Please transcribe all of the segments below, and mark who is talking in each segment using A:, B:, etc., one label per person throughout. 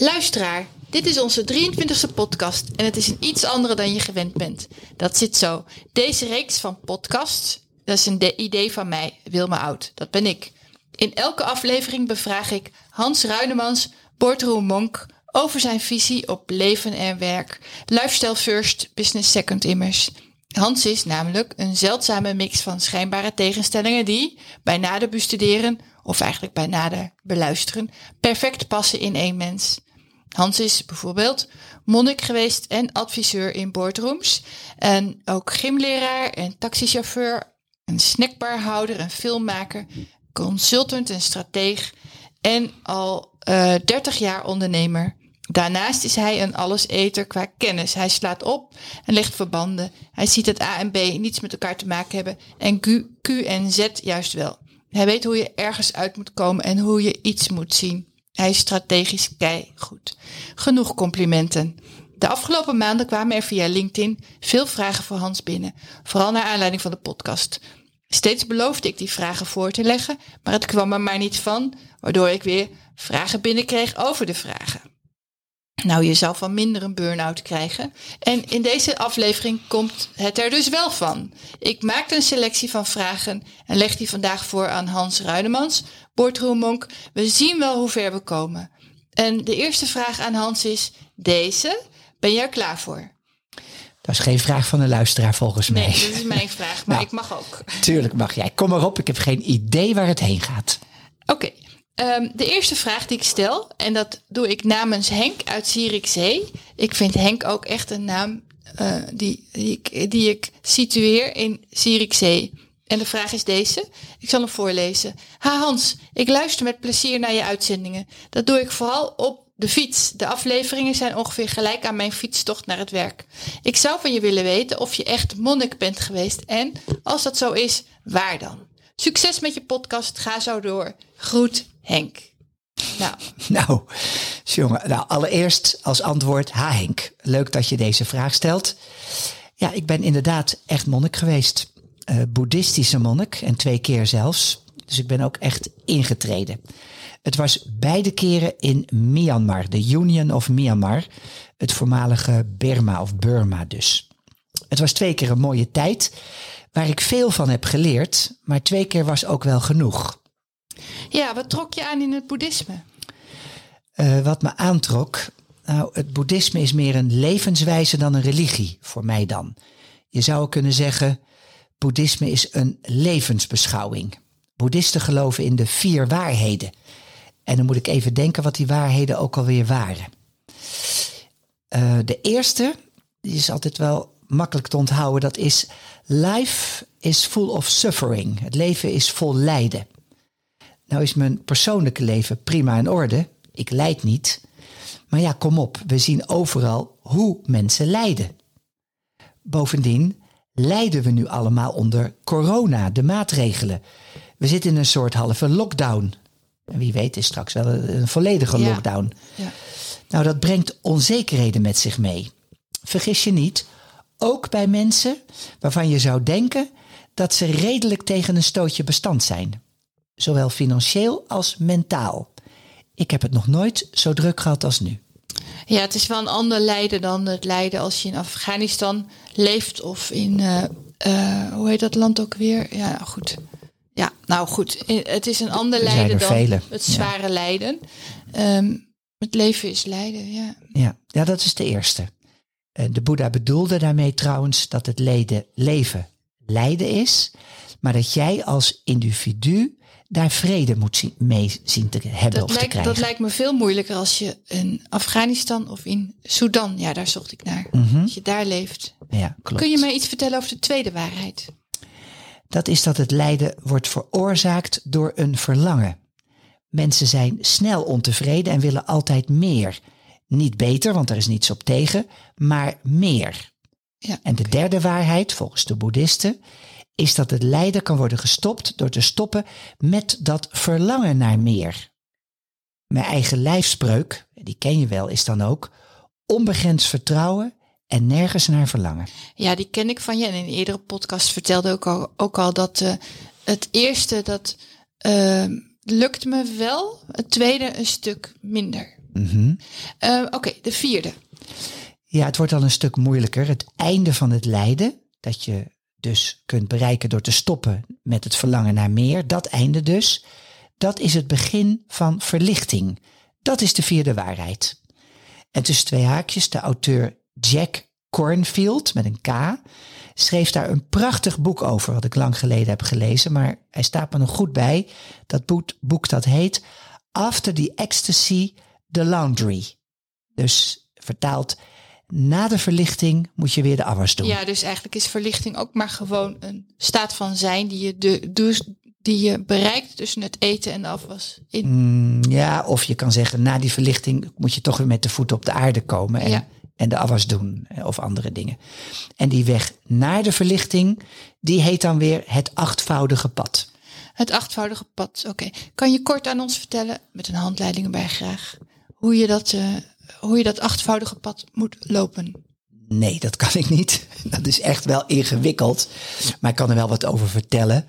A: Luisteraar, dit is onze 23e podcast en het is een iets andere dan je gewend bent. Dat zit zo. Deze reeks van podcasts, dat is een idee van mij, Wilma Oud. Dat ben ik. In elke aflevering bevraag ik Hans Ruinemans, Boardroom Monk, over zijn visie op leven en werk. Lifestyle first, business second immers. Hans is namelijk een zeldzame mix van schijnbare tegenstellingen die, bij nader bestuderen, of eigenlijk bij nader beluisteren, perfect passen in één mens. Hans is bijvoorbeeld monnik geweest en adviseur in boardrooms. En ook gymleraar en taxichauffeur, een snackbarhouder, een filmmaker, consultant en strateeg en al uh, eh, 30 jaar ondernemer. Daarnaast is hij een alleseter qua kennis. Hij slaat op en legt verbanden. Hij ziet dat A en B niets met elkaar te maken hebben en Q, Q en Z juist wel. Hij weet hoe je ergens uit moet komen en hoe je iets moet zien. Hij is strategisch goed. Genoeg complimenten. De afgelopen maanden kwamen er via LinkedIn veel vragen voor Hans binnen, vooral naar aanleiding van de podcast. Steeds beloofde ik die vragen voor te leggen, maar het kwam er maar niet van, waardoor ik weer vragen binnenkreeg over de vragen. Nou, je zou van minder een burn-out krijgen. En in deze aflevering komt het er dus wel van. Ik maakte een selectie van vragen en leg die vandaag voor aan Hans Ruidemans, Monk. We zien wel hoe ver we komen. En de eerste vraag aan Hans is deze. Ben jij er klaar voor?
B: Dat is geen vraag van een luisteraar volgens mij.
A: Nee, dat is mijn vraag, maar nou, ik mag ook.
B: Tuurlijk mag jij. Kom maar op, ik heb geen idee waar het heen gaat.
A: Oké, ehm, de eerste vraag die ik stel, en dat doe ik namens Henk uit Zierikzee. Ik vind Henk ook echt een naam die, die, ik, die ik situeer in Zierikzee. En de vraag is deze. Ik zal hem voorlezen. Ha Hans, ik luister met plezier naar je uitzendingen. Dat doe ik vooral op de fiets. De afleveringen zijn ongeveer gelijk aan mijn fietstocht naar het werk. Ik zou van je willen weten of je echt monnik bent geweest en, als dat zo is, waar dan? Succes met je podcast. Ga zo door. Groet Henk.
B: Nou, nou, jongen, nou allereerst als antwoord, ha Henk, leuk dat je deze vraag stelt. Ja, ik ben inderdaad echt monnik geweest uh, boeddhistische monnik en twee keer zelfs. Dus ik ben ook echt ingetreden. Het was beide keren in Myanmar, de Union of Myanmar, het voormalige Burma of Burma dus. Het was twee keer een mooie tijd waar ik veel van heb geleerd, maar twee keer was ook wel genoeg.
A: Ja, wat trok je aan in het boeddhisme?
B: Uh, wat me aantrok, nou, het boeddhisme is meer een levenswijze dan een religie, voor mij dan. Je zou kunnen zeggen, Boeddhisme is een levensbeschouwing. Boeddhisten geloven in de vier waarheden. En dan moet ik even denken wat die waarheden ook alweer waren. Uh, de eerste, die is altijd wel makkelijk te onthouden, dat is life is full of suffering. Het leven is vol lijden. Nou is mijn persoonlijke leven prima in orde. Ik lijd niet. Maar ja, kom op, we zien overal hoe mensen lijden. Bovendien, lijden we nu allemaal onder corona, de maatregelen. We zitten in een soort halve lockdown. En wie weet is straks wel een, volledige lockdown. Ja. Nou, dat brengt onzekerheden met zich mee. Vergis je niet, ook bij mensen waarvan je zou denken dat ze redelijk tegen een stootje bestand zijn. Zowel financieel als mentaal. Ik heb het nog nooit zo druk gehad als nu.
A: Ja, het is wel een ander lijden dan het lijden als je in Afghanistan leeft of in, uh, uh, hoe heet dat land ook weer? Ja, goed. Ja, nou goed, het is een ander lijden dan vele. het zware lijden. Um, het leven is lijden, ja.
B: Ja, ja dat is de eerste. Eh, de Boeddha bedoelde daarmee trouwens dat het leden, leven lijden is, maar dat jij als individu daar vrede moet mee zien te hebben
A: dat
B: of
A: lijkt,
B: te krijgen.
A: Dat lijkt me veel moeilijker als je in Afghanistan of in Sudan, ja daar zocht ik naar, mhm. als je daar leeft.
B: Ja, klopt.
A: Kun je mij iets vertellen over de tweede waarheid?
B: Dat is dat het lijden wordt veroorzaakt door een verlangen. Mensen zijn snel ontevreden en willen altijd meer. Niet beter, want er is niets op tegen, maar meer.
A: Ja,
B: En de derde waarheid, volgens de boeddhisten, is dat het lijden kan worden gestopt door te stoppen met dat verlangen naar meer. Mijn eigen lijfspreuk, die ken je wel, is dan ook onbegrensd vertrouwen en nergens naar verlangen.
A: Ja, die ken ik van je. En in een eerdere podcast vertelde ook al, ook al dat eh, het eerste, dat uh, lukt me wel. Het tweede een stuk minder.
B: Mhm.
A: Uh, Oké, de vierde.
B: Ja, het wordt al een stuk moeilijker. Het einde van het lijden, dat je dus kunt bereiken door te stoppen met het verlangen naar meer, dat einde dus, dat is het begin van verlichting. Dat is de vierde waarheid. En tussen twee haakjes, de auteur Jack Cornfield met een K schreef daar een prachtig boek over, wat ik lang geleden heb gelezen, maar hij staat me nog goed bij. Dat boek, boek dat heet After the Ecstasy, The Laundry. Dus vertaald, na de verlichting moet je weer de afwas doen.
A: Ja, dus eigenlijk is verlichting ook maar gewoon een staat van zijn die je, de, dus, die je bereikt tussen het eten en de afwas. In.
B: Mm, ja, of je kan zeggen, na die verlichting moet je toch weer met de voeten op de aarde komen en,
A: Ja.
B: en de afwas doen eh, of andere dingen. En die weg naar de verlichting, die heet dan weer het achtvoudige pad.
A: Het achtvoudige pad. Oké. Kan je kort aan ons vertellen, met een handleiding erbij graag, hoe je dat, eh, hoe je dat achtvoudige pad moet lopen?
B: Nee, dat kan ik niet. Dat is echt wel ingewikkeld. Maar ik kan er wel wat over vertellen.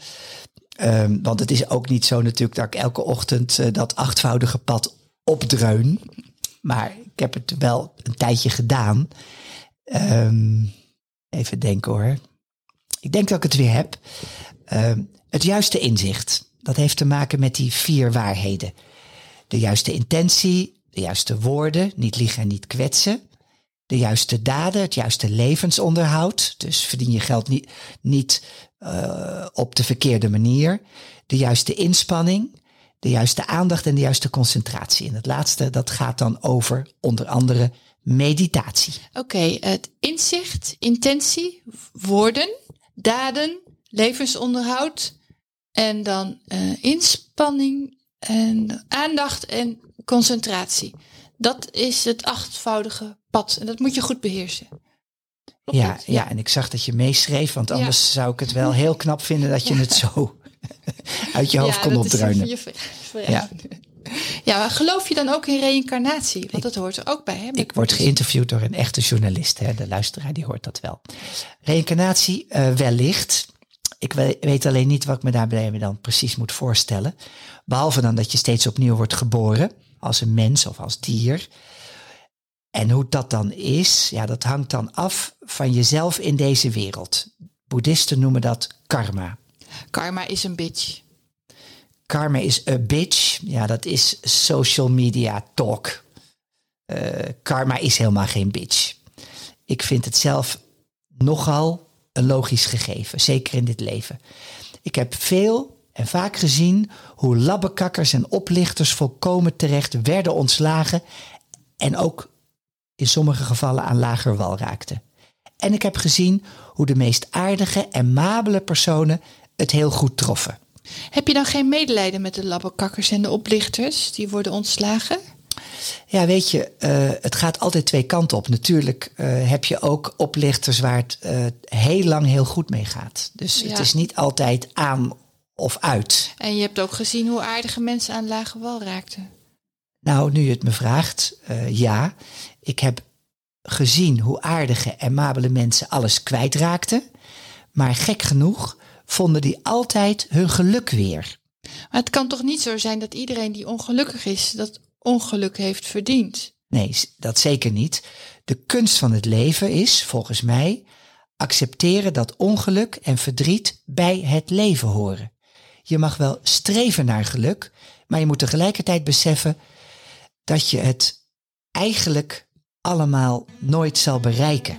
B: Ehm, want het is ook niet zo natuurlijk dat ik elke ochtend eh, dat achtvoudige pad opdreun. Maar ik heb het wel een tijdje gedaan. Ehm, even denken hoor. Ik denk dat ik het weer heb. Ehm, het juiste inzicht. Dat heeft te maken met die vier waarheden. De juiste intentie, de juiste woorden, niet liegen en niet kwetsen. De juiste daden, het juiste levensonderhoud. Dus verdien je geld niet, niet uh, op de verkeerde manier. De juiste inspanning, de juiste aandacht en de juiste concentratie. En het laatste, dat gaat dan over onder andere meditatie.
A: Oké, het inzicht, intentie, woorden, daden, levensonderhoud en dan uh, inspanning en aandacht en concentratie. Dat is het achtvoudige pad en dat moet je goed beheersen.
B: Ja, ja, ja, en ik zag dat je meeschreef, want anders ja. zou ik het wel heel knap vinden dat je ja. het zo uit je hoofd
A: ja,
B: kon opdreunen.
A: Je, ja. ja, maar geloof je dan ook in reïncarnatie? Want dat hoort er ook bij. Hè,
B: ik word geïnterviewd door een echte journalist. Hè? De luisteraar die hoort dat wel. Reïncarnatie uh, wellicht. Ik weet alleen niet wat ik me daarbij dan precies moet voorstellen. Behalve dan dat je steeds opnieuw wordt geboren. Als een mens of als dier. En hoe dat dan is, ja, dat hangt dan af van jezelf in deze wereld. Boeddhisten noemen dat karma.
A: Karma is een bitch.
B: Karma is a bitch. Ja, dat is social media talk. Uh, karma is helemaal geen bitch. Ik vind het zelf nogal een logisch gegeven, zeker in dit leven. Ik heb veel en vaak gezien hoe labbekakkers en oplichters volkomen terecht werden ontslagen en ook in sommige gevallen aan lager wal raakten. En ik heb gezien hoe de meest aardige en mabele personen het heel goed troffen.
A: Heb je dan geen medelijden met de labbekakkers en de oplichters die worden ontslagen?
B: Ja, weet je, uh, het gaat altijd twee kanten op. Natuurlijk uh, heb je ook oplichters waar het uh, heel lang heel goed mee gaat. Dus ja. het is niet altijd aan of uit.
A: En je hebt ook gezien hoe aardige mensen aan lage wal raakten.
B: Nou, nu je het me vraagt, ja. Ik heb gezien hoe aardige en mabele mensen alles kwijtraakten. Maar gek genoeg vonden die altijd hun geluk weer.
A: Maar het kan toch niet zo zijn dat iedereen die ongelukkig is, dat ongeluk heeft verdiend?
B: Nee, dat zeker niet. De kunst van het leven is, volgens mij, accepteren dat ongeluk en verdriet bij het leven horen. Je mag wel streven naar geluk, maar je moet tegelijkertijd beseffen dat je het eigenlijk allemaal nooit zal bereiken.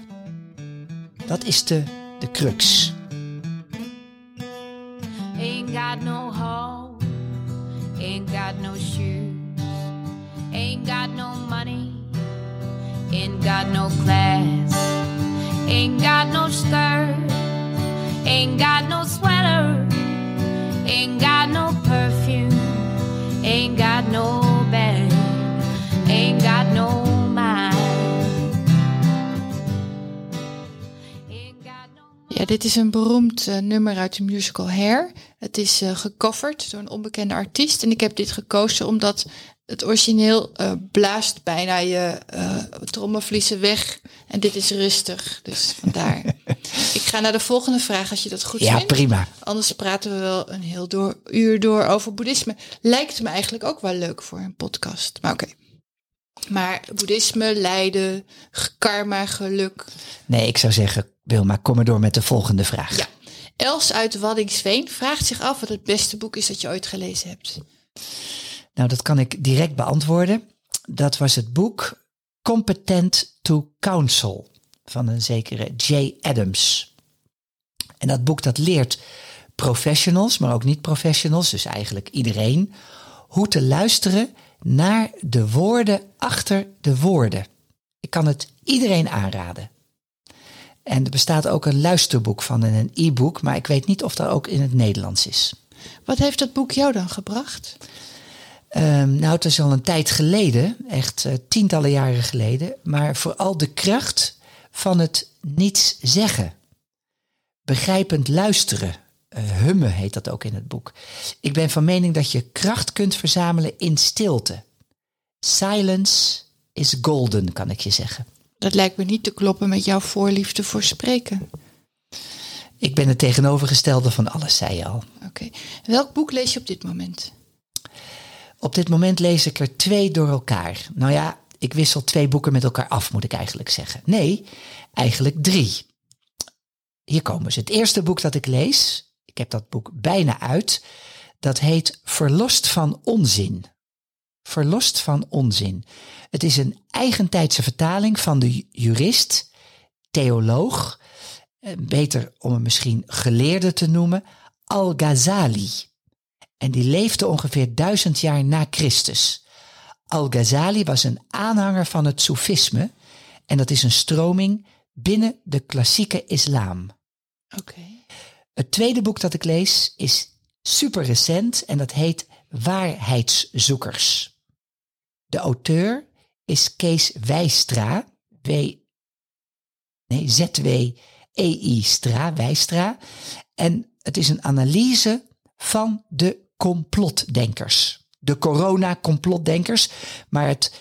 B: Dat is de, de crux.
C: Ain't got no home, ain't got no shoes, ain't got no money, ain't got no class, ain't got no skirt, ain't got no sweater, Ain't got no perfume, ain't got no bed, ain't got no mind.
A: Ja, dit is een beroemd eh, nummer uit de musical Hair. Het is eh, gecoverd door een onbekende artiest. En ik heb dit gekozen omdat het origineel eh, blaast bijna je uh, trommelvliezen weg. En dit is rustig. Dus vandaar. ik ga naar de volgende vraag als je dat goed
B: Ja,
A: vindt.
B: prima.
A: Anders praten we wel een heel door, uur door over boeddhisme. Lijkt me eigenlijk ook wel leuk voor een podcast. Maar oké. Maar boeddhisme, lijden, karma, geluk.
B: Nee, ik zou zeggen, Wilma, kom maar door met de volgende vraag.
A: Ja. Els uit Waddingsveen vraagt zich af wat het beste boek is dat je ooit gelezen hebt.
B: Nou, dat kan ik direct beantwoorden. Dat was het boek Competent to Counsel van een zekere Jay Adams. En dat boek dat leert professionals, maar ook niet-professionals, dus eigenlijk iedereen, hoe te luisteren naar de woorden achter de woorden. Ik kan het iedereen aanraden. En er bestaat ook een luisterboek van en een e-book, maar ik weet niet of dat ook in het Nederlands is.
A: Wat heeft dat boek jou dan gebracht?
B: Um, nou, het is al een tijd geleden, echt uh, tientallen jaren geleden, maar vooral de kracht van het niets zeggen. Begrijpend luisteren. Uh, hummen heet dat ook in het boek. Ik ben van mening dat je kracht kunt verzamelen in stilte. Silence is golden, kan ik je zeggen.
A: Dat lijkt me niet te kloppen met jouw voorliefde voor spreken.
B: Ik ben het tegenovergestelde van alles, zei je al.
A: Oké. Okay. Welk boek lees je op dit moment?
B: Op dit moment lees ik er twee door elkaar. Nou ja, ik wissel twee boeken met elkaar af, moet ik eigenlijk zeggen. Nee, eigenlijk drie. Hier komen ze. Het eerste boek dat ik lees, ik heb dat boek bijna uit, dat heet Verlost van onzin. Verlost van onzin. Het is een eigentijdse vertaling van de jurist, theoloog, beter om hem misschien geleerde te noemen, Al-Ghazali. En die leefde ongeveer duizend jaar na Christus. Al-Ghazali was een aanhanger van het Soefisme. En dat is een stroming binnen de klassieke islam.
A: Oké. Okay.
B: Het tweede boek dat ik lees is super recent en dat heet Waarheidszoekers. De auteur is Kees Wijstra, W, nee, Z-W-E-I Stra, Wijstra. En het is een analyse van de complotdenkers. De corona-complotdenkers. Maar het,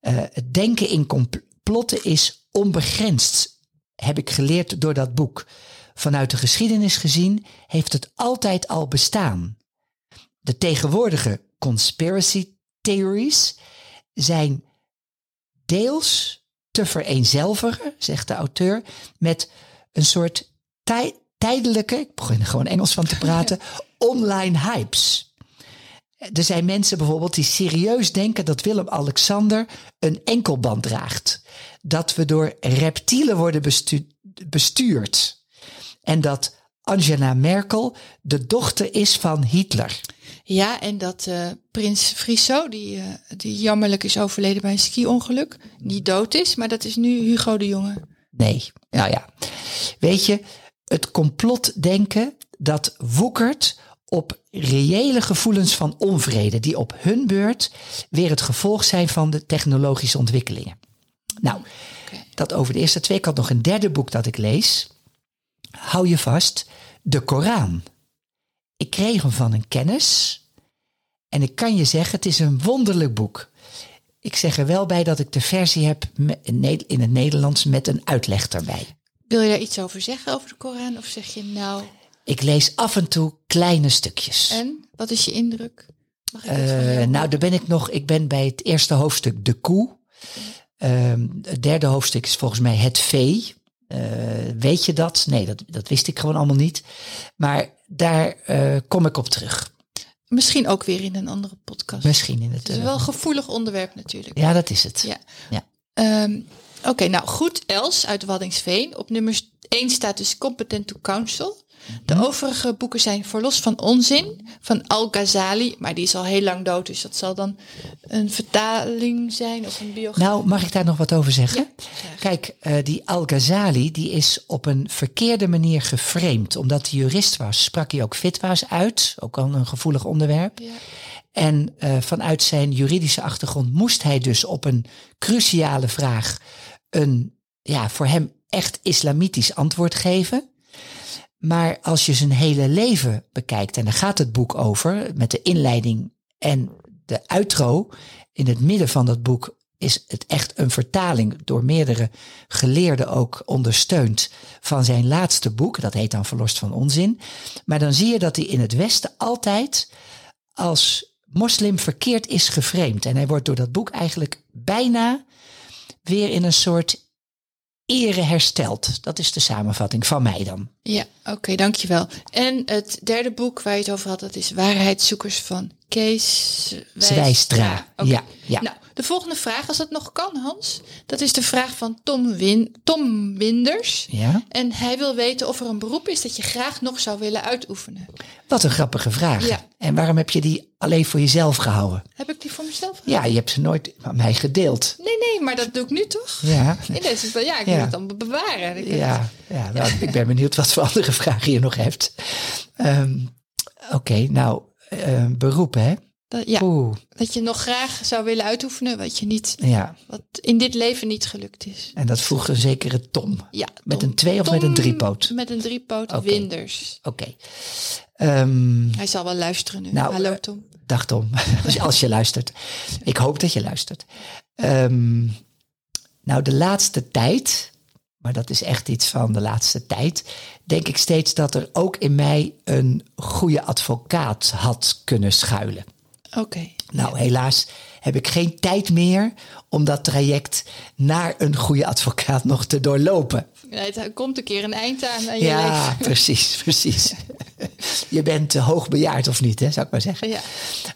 B: uh, het denken in complotten is onbegrensd, heb ik geleerd door dat boek. Vanuit de geschiedenis gezien heeft het altijd al bestaan. De tegenwoordige conspiracy theories zijn deels te vereenzelvigen, zegt de auteur, met een soort tij tijdelijke, ik begin er gewoon Engels van te praten, online hypes. Er zijn mensen bijvoorbeeld die serieus denken dat Willem-Alexander een enkelband draagt. Dat we door reptielen worden bestu bestuurd. En dat Angela Merkel de dochter is van Hitler.
A: Ja, en dat uh, prins Friso, die, uh, die jammerlijk is overleden bij een ski-ongeluk, niet dood is, maar dat is nu Hugo de Jonge.
B: Nee, nou ja. Weet je, het complotdenken dat woekert op reële gevoelens van onvrede, die op hun beurt weer het gevolg zijn van de technologische ontwikkelingen. Nou, okay. dat over de eerste twee. Ik had nog een derde boek dat ik lees. Hou je vast, de Koran. Ik kreeg hem van een kennis en ik kan je zeggen, het is een wonderlijk boek. Ik zeg er wel bij dat ik de versie heb in het Nederlands met een uitleg erbij.
A: Wil je daar iets over zeggen, over de Koran? Of zeg je nou...
B: Ik lees af en toe kleine stukjes.
A: En? Wat is je indruk?
B: Uh, nou, daar ben ik nog. Ik ben bij het eerste hoofdstuk De Koe. Uh, het derde hoofdstuk is volgens mij Het Vee. Uh, weet je dat? Nee, dat, dat wist ik gewoon allemaal niet. Maar daar uh, kom ik op terug.
A: Misschien ook weer in een andere podcast.
B: Misschien in het.
A: Het is wel een gevoelig onderwerp natuurlijk.
B: Ja, dat is het.
A: Ja.
B: ja.
A: Um, Oké, okay, nou goed. Els uit Waddingsveen. Op nummer 1 staat dus Competent to Counsel. De overige boeken zijn Verlos van Onzin van Al-Ghazali. Maar die is al heel lang dood, dus dat zal dan een vertaling zijn of een biografie.
B: Nou, mag ik daar nog wat over zeggen? Ja, Kijk, uh, die Al-Ghazali die is op een verkeerde manier geframed. Omdat hij jurist was, sprak hij ook fitwa's uit. Ook al een gevoelig onderwerp. Ja. En uh, vanuit zijn juridische achtergrond moest hij dus op een cruciale vraag een ja, voor hem echt islamitisch antwoord geven. Maar als je zijn hele leven bekijkt, en daar gaat het boek over, met de inleiding en de outro, in het midden van dat boek is het echt een vertaling door meerdere geleerden ook ondersteund van zijn laatste boek. Dat heet dan Verlost van Onzin. Maar dan zie je dat hij in het Westen altijd als moslim verkeerd is geframed. En hij wordt door dat boek eigenlijk bijna weer in een soort ere hersteld. Dat is de samenvatting van mij dan.
A: Ja, oké, dankjewel. En het derde boek waar je het over had, dat is Waarheidszoekers van Kees
B: Zwijstra.
A: Oké.
B: Ja, ja.
A: Nou, de volgende vraag, als dat nog kan, Hans. Dat is de vraag van Tom, Win Tom Winders.
B: Ja?
A: En hij wil weten of er een beroep is dat je graag nog zou willen uitoefenen.
B: Wat een grappige vraag.
A: Ja.
B: En waarom heb je die alleen voor jezelf gehouden?
A: Heb ik die voor mezelf?
B: Ja, je hebt ze nooit met mij gedeeld.
A: Nee, nee, maar dat doe ik nu toch?
B: Ja,
A: In deze, ja, ik
B: Ja.
A: moet het dan be- bewaren. Ik-
B: ja, ja nou, ik ben benieuwd wat voor andere vragen je nog hebt. Ehm, Oké, nou, eh, beroep hè?
A: Dat, ja,
B: Oeh,
A: dat je nog graag zou willen uitoefenen wat je niet,
B: ja.
A: wat in dit leven niet gelukt is.
B: En dat vroeg een zekere Tom.
A: Ja,
B: Met een twee of met een driepoot?
A: Met een driepoot,
B: Oké.
A: Winders.
B: Oké. Ehm,
A: Hij zal wel luisteren nu.
B: Nou,
A: Hallo
B: eh,
A: Tom.
B: Dag Tom, als je, als je luistert. Ik hoop dat je luistert. Ehm, nou, de laatste tijd, maar dat is echt iets van de laatste tijd, denk ik steeds dat er ook in mij een goede advocaat had kunnen schuilen.
A: Oké.
B: Nou, helaas heb ik geen tijd meer om dat traject naar een goede advocaat nog te doorlopen.
A: Nee, het komt een keer een eind aan aan je
B: Ja,
A: leven.
B: precies, precies. Je bent uh, hoogbejaard of niet, hè, zou ik maar zeggen.
A: Ja.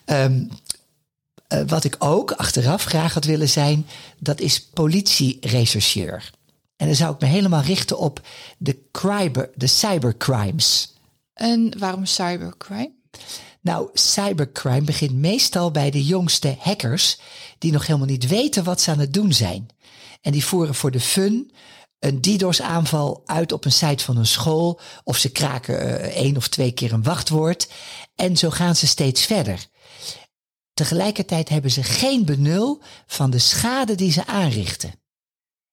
B: Ehm, eh, wat ik ook achteraf graag had willen zijn, dat is politierechercheur. En dan zou ik me helemaal richten op de, cyber, de cybercrimes.
A: En waarom cybercrime?
B: Nou, cybercrime begint meestal bij de jongste hackers die nog helemaal niet weten wat ze aan het doen zijn. En die voeren voor de fun een DDoS-aanval uit op een site van een school of ze kraken uh, één of twee keer een wachtwoord en zo gaan ze steeds verder. Tegelijkertijd hebben ze geen benul van de schade die ze aanrichten.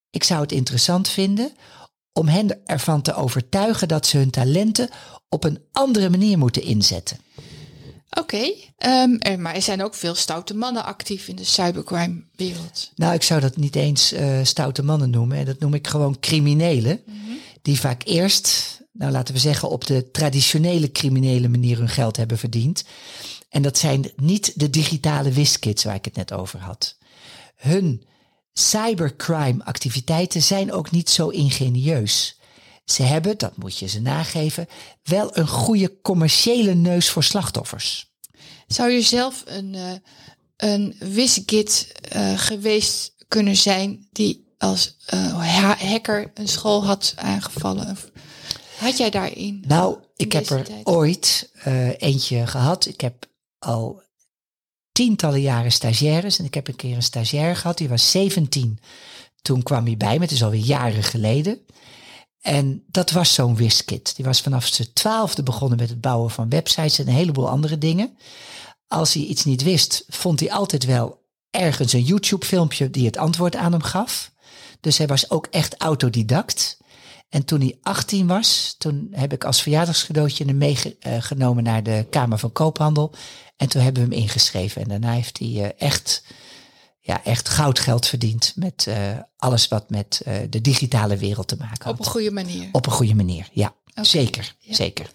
B: Ik zou het interessant vinden om hen ervan te overtuigen dat ze hun talenten op een andere manier moeten inzetten.
A: Oké, okay, um, maar er zijn ook veel stoute mannen actief in de cybercrime-wereld.
B: Nou, ik zou dat niet eens uh, stoute mannen noemen. Dat noem ik gewoon criminelen. Mm-hmm. Die vaak eerst, nou laten we zeggen, op de traditionele criminele manier hun geld hebben verdiend. En dat zijn niet de digitale wiskits waar ik het net over had. Hun cybercrime-activiteiten zijn ook niet zo ingenieus. Ze hebben, dat moet je ze nageven, wel een goede commerciële neus voor slachtoffers.
A: Zou je zelf een, uh, een wisgit uh, geweest kunnen zijn die als uh, hacker een school had aangevallen? Had jij daarin?
B: Nou, ik heb er
A: tijd?
B: ooit eentje gehad. Ik heb al tientallen jaren stagiaires. En ik heb een keer een stagiair gehad, die was 17. Toen kwam hij bij me, het is alweer jaren geleden. En dat was zo'n wiskit. Die was vanaf zijn twaalfde begonnen met het bouwen van websites en een heleboel andere dingen. Als hij iets niet wist, vond hij altijd wel ergens een YouTube-filmpje die het antwoord aan hem gaf. Dus hij was ook echt autodidact. En toen hij 18 was, toen heb ik als verjaardagscadeautje hem meegenomen naar de Kamer van Koophandel. En toen hebben we hem ingeschreven. En daarna heeft hij uh, echt, ja, echt goudgeld verdiend met uh, alles wat met uh, de digitale wereld te maken had.
A: Op een goede manier.
B: Op een goede manier, ja. Okay. Zeker,
A: ja.
B: zeker.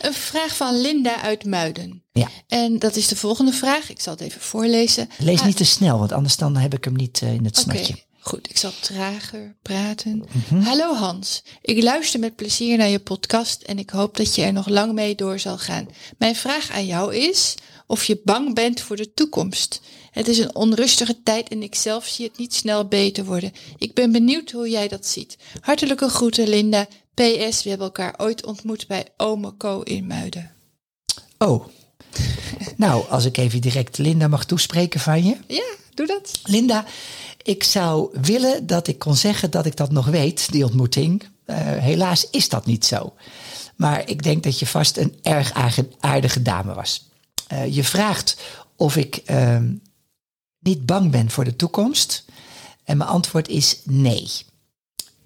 A: Een vraag van Linda uit Muiden.
B: Ja.
A: En dat is de volgende vraag. Ik zal het even voorlezen.
B: Lees niet te snel, want anders dan heb ik hem niet in het
A: okay.
B: snotje.
A: Goed, ik zal trager praten.
B: Mm -hmm.
A: Hallo Hans, ik luister met plezier naar je podcast en ik hoop dat je er nog lang mee door zal gaan. Mijn vraag aan jou is of je bang bent voor de toekomst. Het is een onrustige tijd en ik zelf zie het niet snel beter worden. Ik ben benieuwd hoe jij dat ziet. Hartelijke groeten Linda. PS, we hebben elkaar ooit ontmoet bij Ome Co in Muiden.
B: Oh, nou, als ik even direct Linda mag toespreken van je.
A: Ja, doe dat.
B: Linda, ik zou willen dat ik kon zeggen dat ik dat nog weet, die ontmoeting. Uh, helaas is dat niet zo. Maar ik denk dat je vast een erg aardige dame was. Uh, je vraagt of ik uh, niet bang ben voor de toekomst. En mijn antwoord is nee.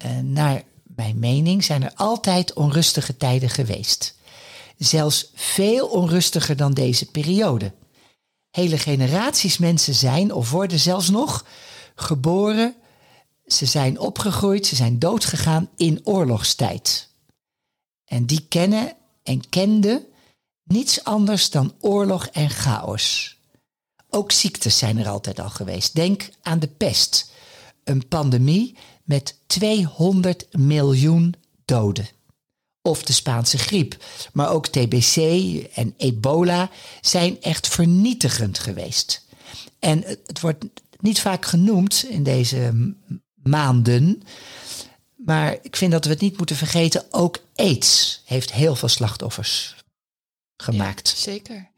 B: Uh, naar mijn mening zijn er altijd onrustige tijden geweest. Zelfs veel onrustiger dan deze periode. Hele generaties mensen zijn of worden zelfs nog geboren, ze zijn opgegroeid, ze zijn doodgegaan in oorlogstijd. En die kennen en kenden niets anders dan oorlog en chaos. Ook ziektes zijn er altijd al geweest. Denk aan de pest, een pandemie met 200 miljoen doden. Of de Spaanse griep, maar ook TBC en ebola zijn echt vernietigend geweest. En het wordt niet vaak genoemd in deze maanden. Maar ik vind dat we het niet moeten vergeten. Ook AIDS heeft heel veel slachtoffers gemaakt.
A: Ja, zeker.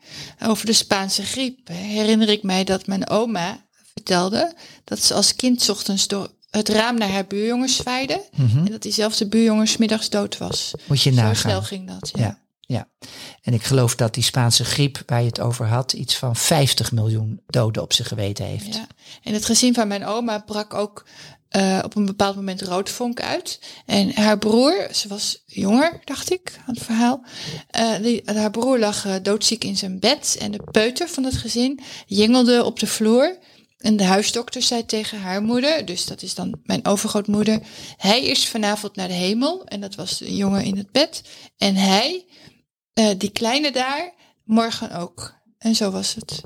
A: Over de Spaanse griep herinner ik mij dat mijn oma vertelde dat ze als kind ochtends door het raam naar haar buurjongens zwaaide. En dat diezelfde buurjongens middags dood was.
B: Moet je
A: Zo
B: nagaan.
A: snel ging dat. Ja.
B: Ja, ja. En ik geloof dat die Spaanse griep waar je het over had, iets van 50 miljoen doden op zijn geweten heeft.
A: Ja. En het gezin van mijn oma brak ook eh, op een bepaald moment roodvonk uit. En haar broer, ze was jonger, dacht ik, aan het verhaal. eh, die, haar broer lag eh, doodziek in zijn bed. En de peuter van het gezin jengelde op de vloer. En de huisdokter zei tegen haar moeder, dus dat is dan mijn overgrootmoeder, hij is vanavond naar de hemel. En dat was de jongen in het bed. En hij, eh, die kleine daar, morgen ook. En zo was het.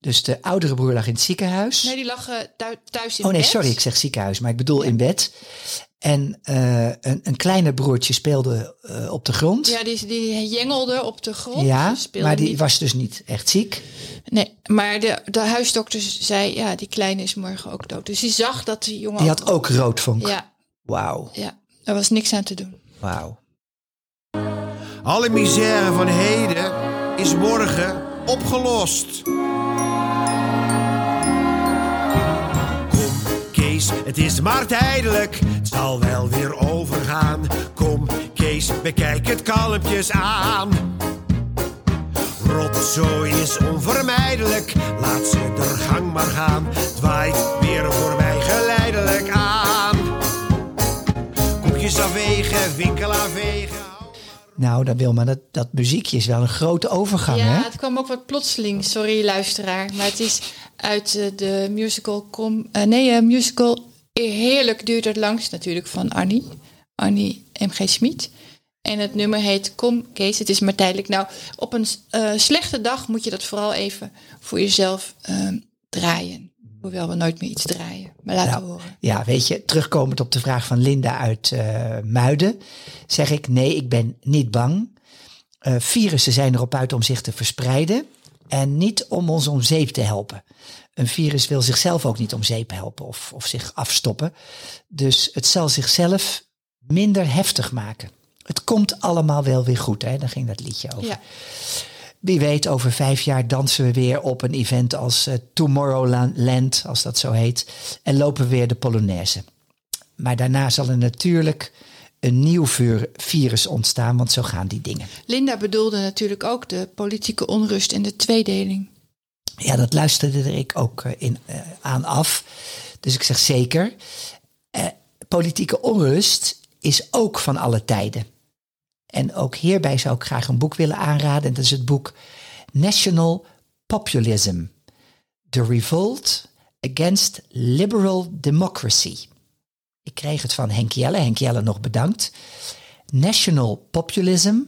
B: Dus de oudere broer lag in het ziekenhuis.
A: Nee, die lag eh, thu- thuis in
B: oh nee,
A: bed.
B: sorry, ik zeg ziekenhuis, maar ik bedoel in bed. En eh, een, een kleiner broertje speelde op de grond.
A: Ja, die, die jengelde op de grond.
B: Ja, maar die
A: niet.
B: was dus niet echt ziek.
A: Nee, maar de, de huisdokter zei, ja, die kleine is morgen ook dood. Dus die zag dat die jongen...
B: Die had ook roodvonk.
A: Ja,
B: Wauw,
A: ja, er was niks aan te doen.
B: wauw.
D: Alle misère van heden is morgen opgelost. Kom, Kees, het is maar tijdelijk. Het zal wel weer overgaan. Kom, Kees, bekijk het kalmpjes aan. Rotzooi is onvermijdelijk. Laat ze er gang maar gaan. Het waait weer voor mij geleidelijk aan. Koekjes afwegen, winkel aanvegen.
B: Nou, dan wil maar dat, dat muziekje is wel een grote overgang,
A: ja,
B: hè?
A: het kwam ook wat plotseling, sorry luisteraar. Maar het is uit eh, de musical... Kom, eh, nee, eh, musical Heerlijk duurt het langst natuurlijk van Annie. Annie M.G. Schmid. En het nummer heet Kom Kees, het is maar tijdelijk. Nou, op een slechte dag moet je dat vooral even voor jezelf draaien. Hoewel we nooit meer iets draaien. Maar laten we horen.
B: ja, weet je, terugkomend op de vraag van Linda uit eh, Muiden, zeg ik nee, ik ben niet bang. Eh, virussen zijn erop uit om zich te verspreiden en niet om ons om zeep te helpen. Een virus wil zichzelf ook niet om zeep helpen of, of zich afstoppen. Dus het zal zichzelf minder heftig maken. Het komt allemaal wel weer goed, hè? daar ging dat liedje over.
A: Ja.
B: Wie weet, over vijf jaar dansen we weer op een event als eh, Tomorrowland, als dat zo heet. En lopen we weer de Polonaise. Maar daarna zal er natuurlijk een nieuw virus ontstaan, want zo gaan die dingen.
A: Linda bedoelde natuurlijk ook de politieke onrust en de tweedeling.
B: Ja, dat luisterde er ik ook eh, in, eh, aan af. Dus ik zeg zeker. politieke onrust is ook van alle tijden. En ook hierbij zou ik graag een boek willen aanraden. En dat is het boek National Populism. The Revolt Against Liberal Democracy. Ik kreeg het van Henk Jelle. Henk Jelle nog bedankt. National Populism.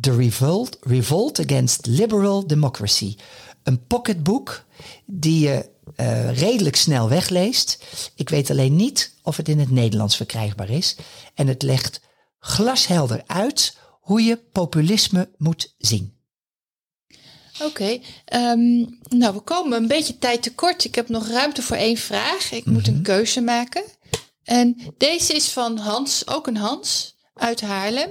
B: The Revolt, Revolt Against Liberal Democracy. Een pocketboek die je eh, redelijk snel wegleest. Ik weet alleen niet of het in het Nederlands verkrijgbaar is. En het legt glashelder uit hoe je populisme moet zien.
A: Oké, ehm, nou we komen een beetje tijd tekort. Ik heb nog ruimte voor één vraag. Ik moet een keuze maken. En deze is van Hans, ook een Hans uit Haarlem.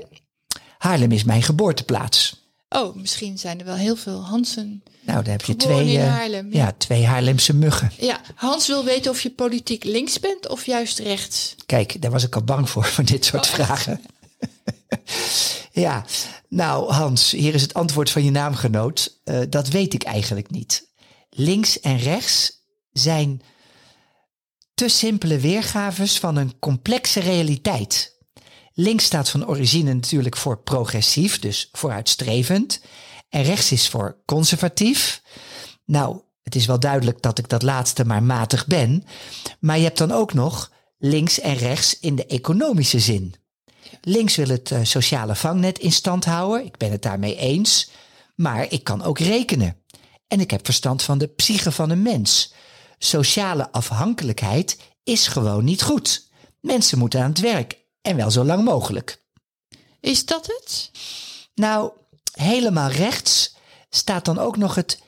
B: Haarlem is mijn geboorteplaats.
A: Oh, misschien zijn er wel heel veel Hansen.
B: Nou, daar heb je twee, eh,
A: Haarlem, ja.
B: ja, twee Haarlemse muggen.
A: Ja, Hans wil weten of je politiek links bent of juist rechts.
B: Kijk, daar was ik al bang voor, voor dit soort
A: Oh, echt?
B: Ja, nou Hans, hier is het antwoord van je naamgenoot. Eh, dat weet ik eigenlijk niet. Links en rechts zijn te simpele weergaves van een complexe realiteit. Links staat van origine natuurlijk voor progressief, dus vooruitstrevend. En rechts is voor conservatief. Nou, het is wel duidelijk dat ik dat laatste maar matig ben. Maar je hebt dan ook nog links en rechts in de economische zin. Links wil het eh, sociale vangnet in stand houden. Ik ben het daarmee eens. Maar ik kan ook rekenen. En ik heb verstand van de psyche van een mens. Sociale afhankelijkheid is gewoon niet goed. Mensen moeten aan het werk en wel zo lang mogelijk.
A: Is dat het?
B: Nou, helemaal rechts staat dan ook nog het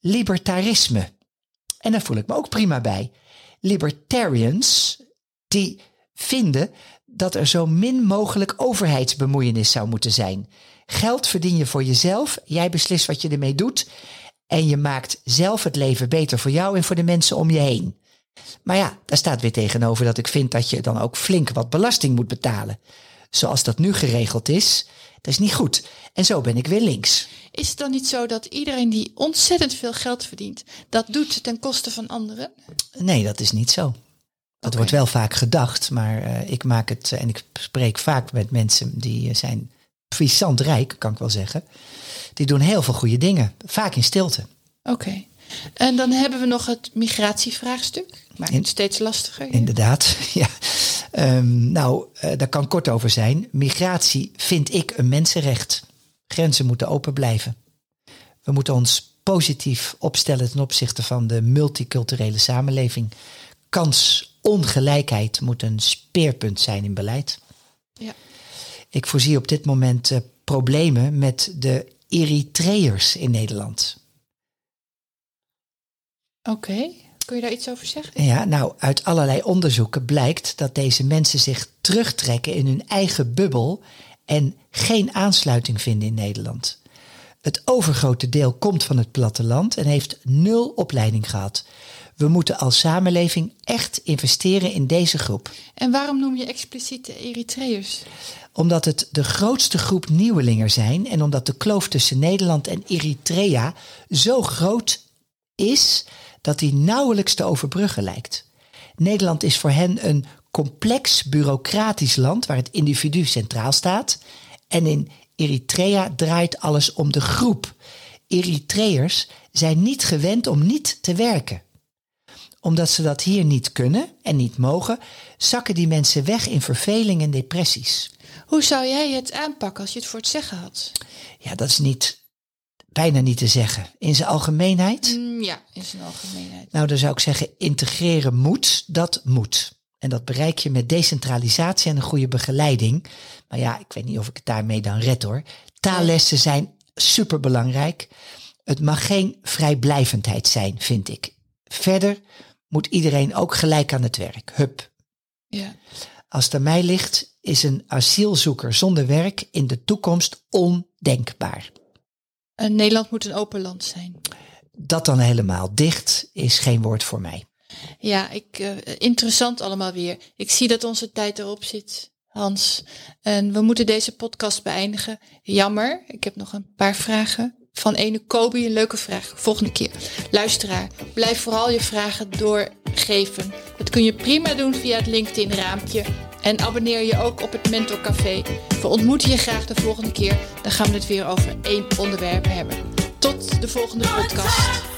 B: libertarisme. En daar voel ik me ook prima bij. Libertarians, die vinden dat er zo min mogelijk overheidsbemoeienis zou moeten zijn. Geld verdien je voor jezelf, jij beslist wat je ermee doet en je maakt zelf het leven beter voor jou en voor de mensen om je heen. Maar ja, daar staat weer tegenover dat ik vind dat je dan ook flink wat belasting moet betalen. Zoals dat nu geregeld is, dat is niet goed. En zo ben ik weer links.
A: Is het dan niet zo dat iedereen die ontzettend veel geld verdient, dat doet ten koste van anderen?
B: Nee, dat is niet zo. Dat wordt wel vaak gedacht, maar eh, ik maak het eh, en ik spreek vaak met mensen die eh, zijn puissant rijk, kan ik wel zeggen. Die doen heel veel goede dingen, vaak in stilte.
A: Oké. En dan hebben we nog het migratievraagstuk. Maakt het steeds lastiger.
B: Inderdaad, ja. Ehm, nou, daar kan kort over zijn. Migratie vind ik een mensenrecht. Grenzen moeten open blijven. We moeten ons positief opstellen ten opzichte van de multiculturele samenleving. Kansongelijkheid moet een speerpunt zijn in beleid.
A: Ja.
B: Ik voorzie op dit moment eh, problemen met de Eritreërs in Nederland.
A: Oké. Kun je daar iets over zeggen?
B: Ja, nou, uit allerlei onderzoeken blijkt dat deze mensen zich terugtrekken in hun eigen bubbel en geen aansluiting vinden in Nederland. Het overgrote deel komt van het platteland en heeft nul opleiding gehad. We moeten als samenleving echt investeren in deze groep,
A: En waarom noem je expliciet de Eritreërs?
B: omdat het de grootste groep nieuwelingen zijn en omdat de kloof tussen Nederland en Eritrea zo groot is dat die nauwelijks te overbruggen lijkt. Nederland is voor hen een complex bureaucratisch land waar het individu centraal staat. En in Eritrea draait alles om de groep. Eritreërs zijn niet gewend om niet te werken. Omdat ze dat hier niet kunnen en niet mogen, zakken die mensen weg in verveling en depressies.
A: Hoe zou jij het aanpakken als je het voor het zeggen had?
B: Ja, dat is niet, bijna niet te zeggen. In zijn algemeenheid.
A: Mm, ja, in zijn algemeenheid.
B: Nou, dan zou ik zeggen, integreren moet, dat moet. En dat bereik je met decentralisatie en een goede begeleiding. Maar ja, ik weet niet of ik het daarmee dan red hoor. Taallessen zijn superbelangrijk. Het mag geen vrijblijvendheid zijn, vind ik. Verder moet iedereen ook gelijk aan het werk. Hup.
A: Ja.
B: Als het aan mij ligt, is een asielzoeker zonder werk in de toekomst ondenkbaar.
A: En Nederland moet een open land zijn.
B: Dat dan helemaal dicht is geen woord voor mij.
A: Ja, ik, eh, interessant allemaal weer. Ik zie dat onze tijd erop zit, Hans. En we moeten deze podcast beëindigen. Jammer, ik heb nog een paar vragen. Van ene Kobi, een leuke vraag. Volgende keer. Luisteraar, blijf vooral je vragen doorgeven. Dat kun je prima doen via het LinkedIn raampje. En abonneer je ook op het Mentor Café. We ontmoeten je graag de volgende keer. Dan gaan we het weer over één onderwerp hebben. Tot de volgende podcast.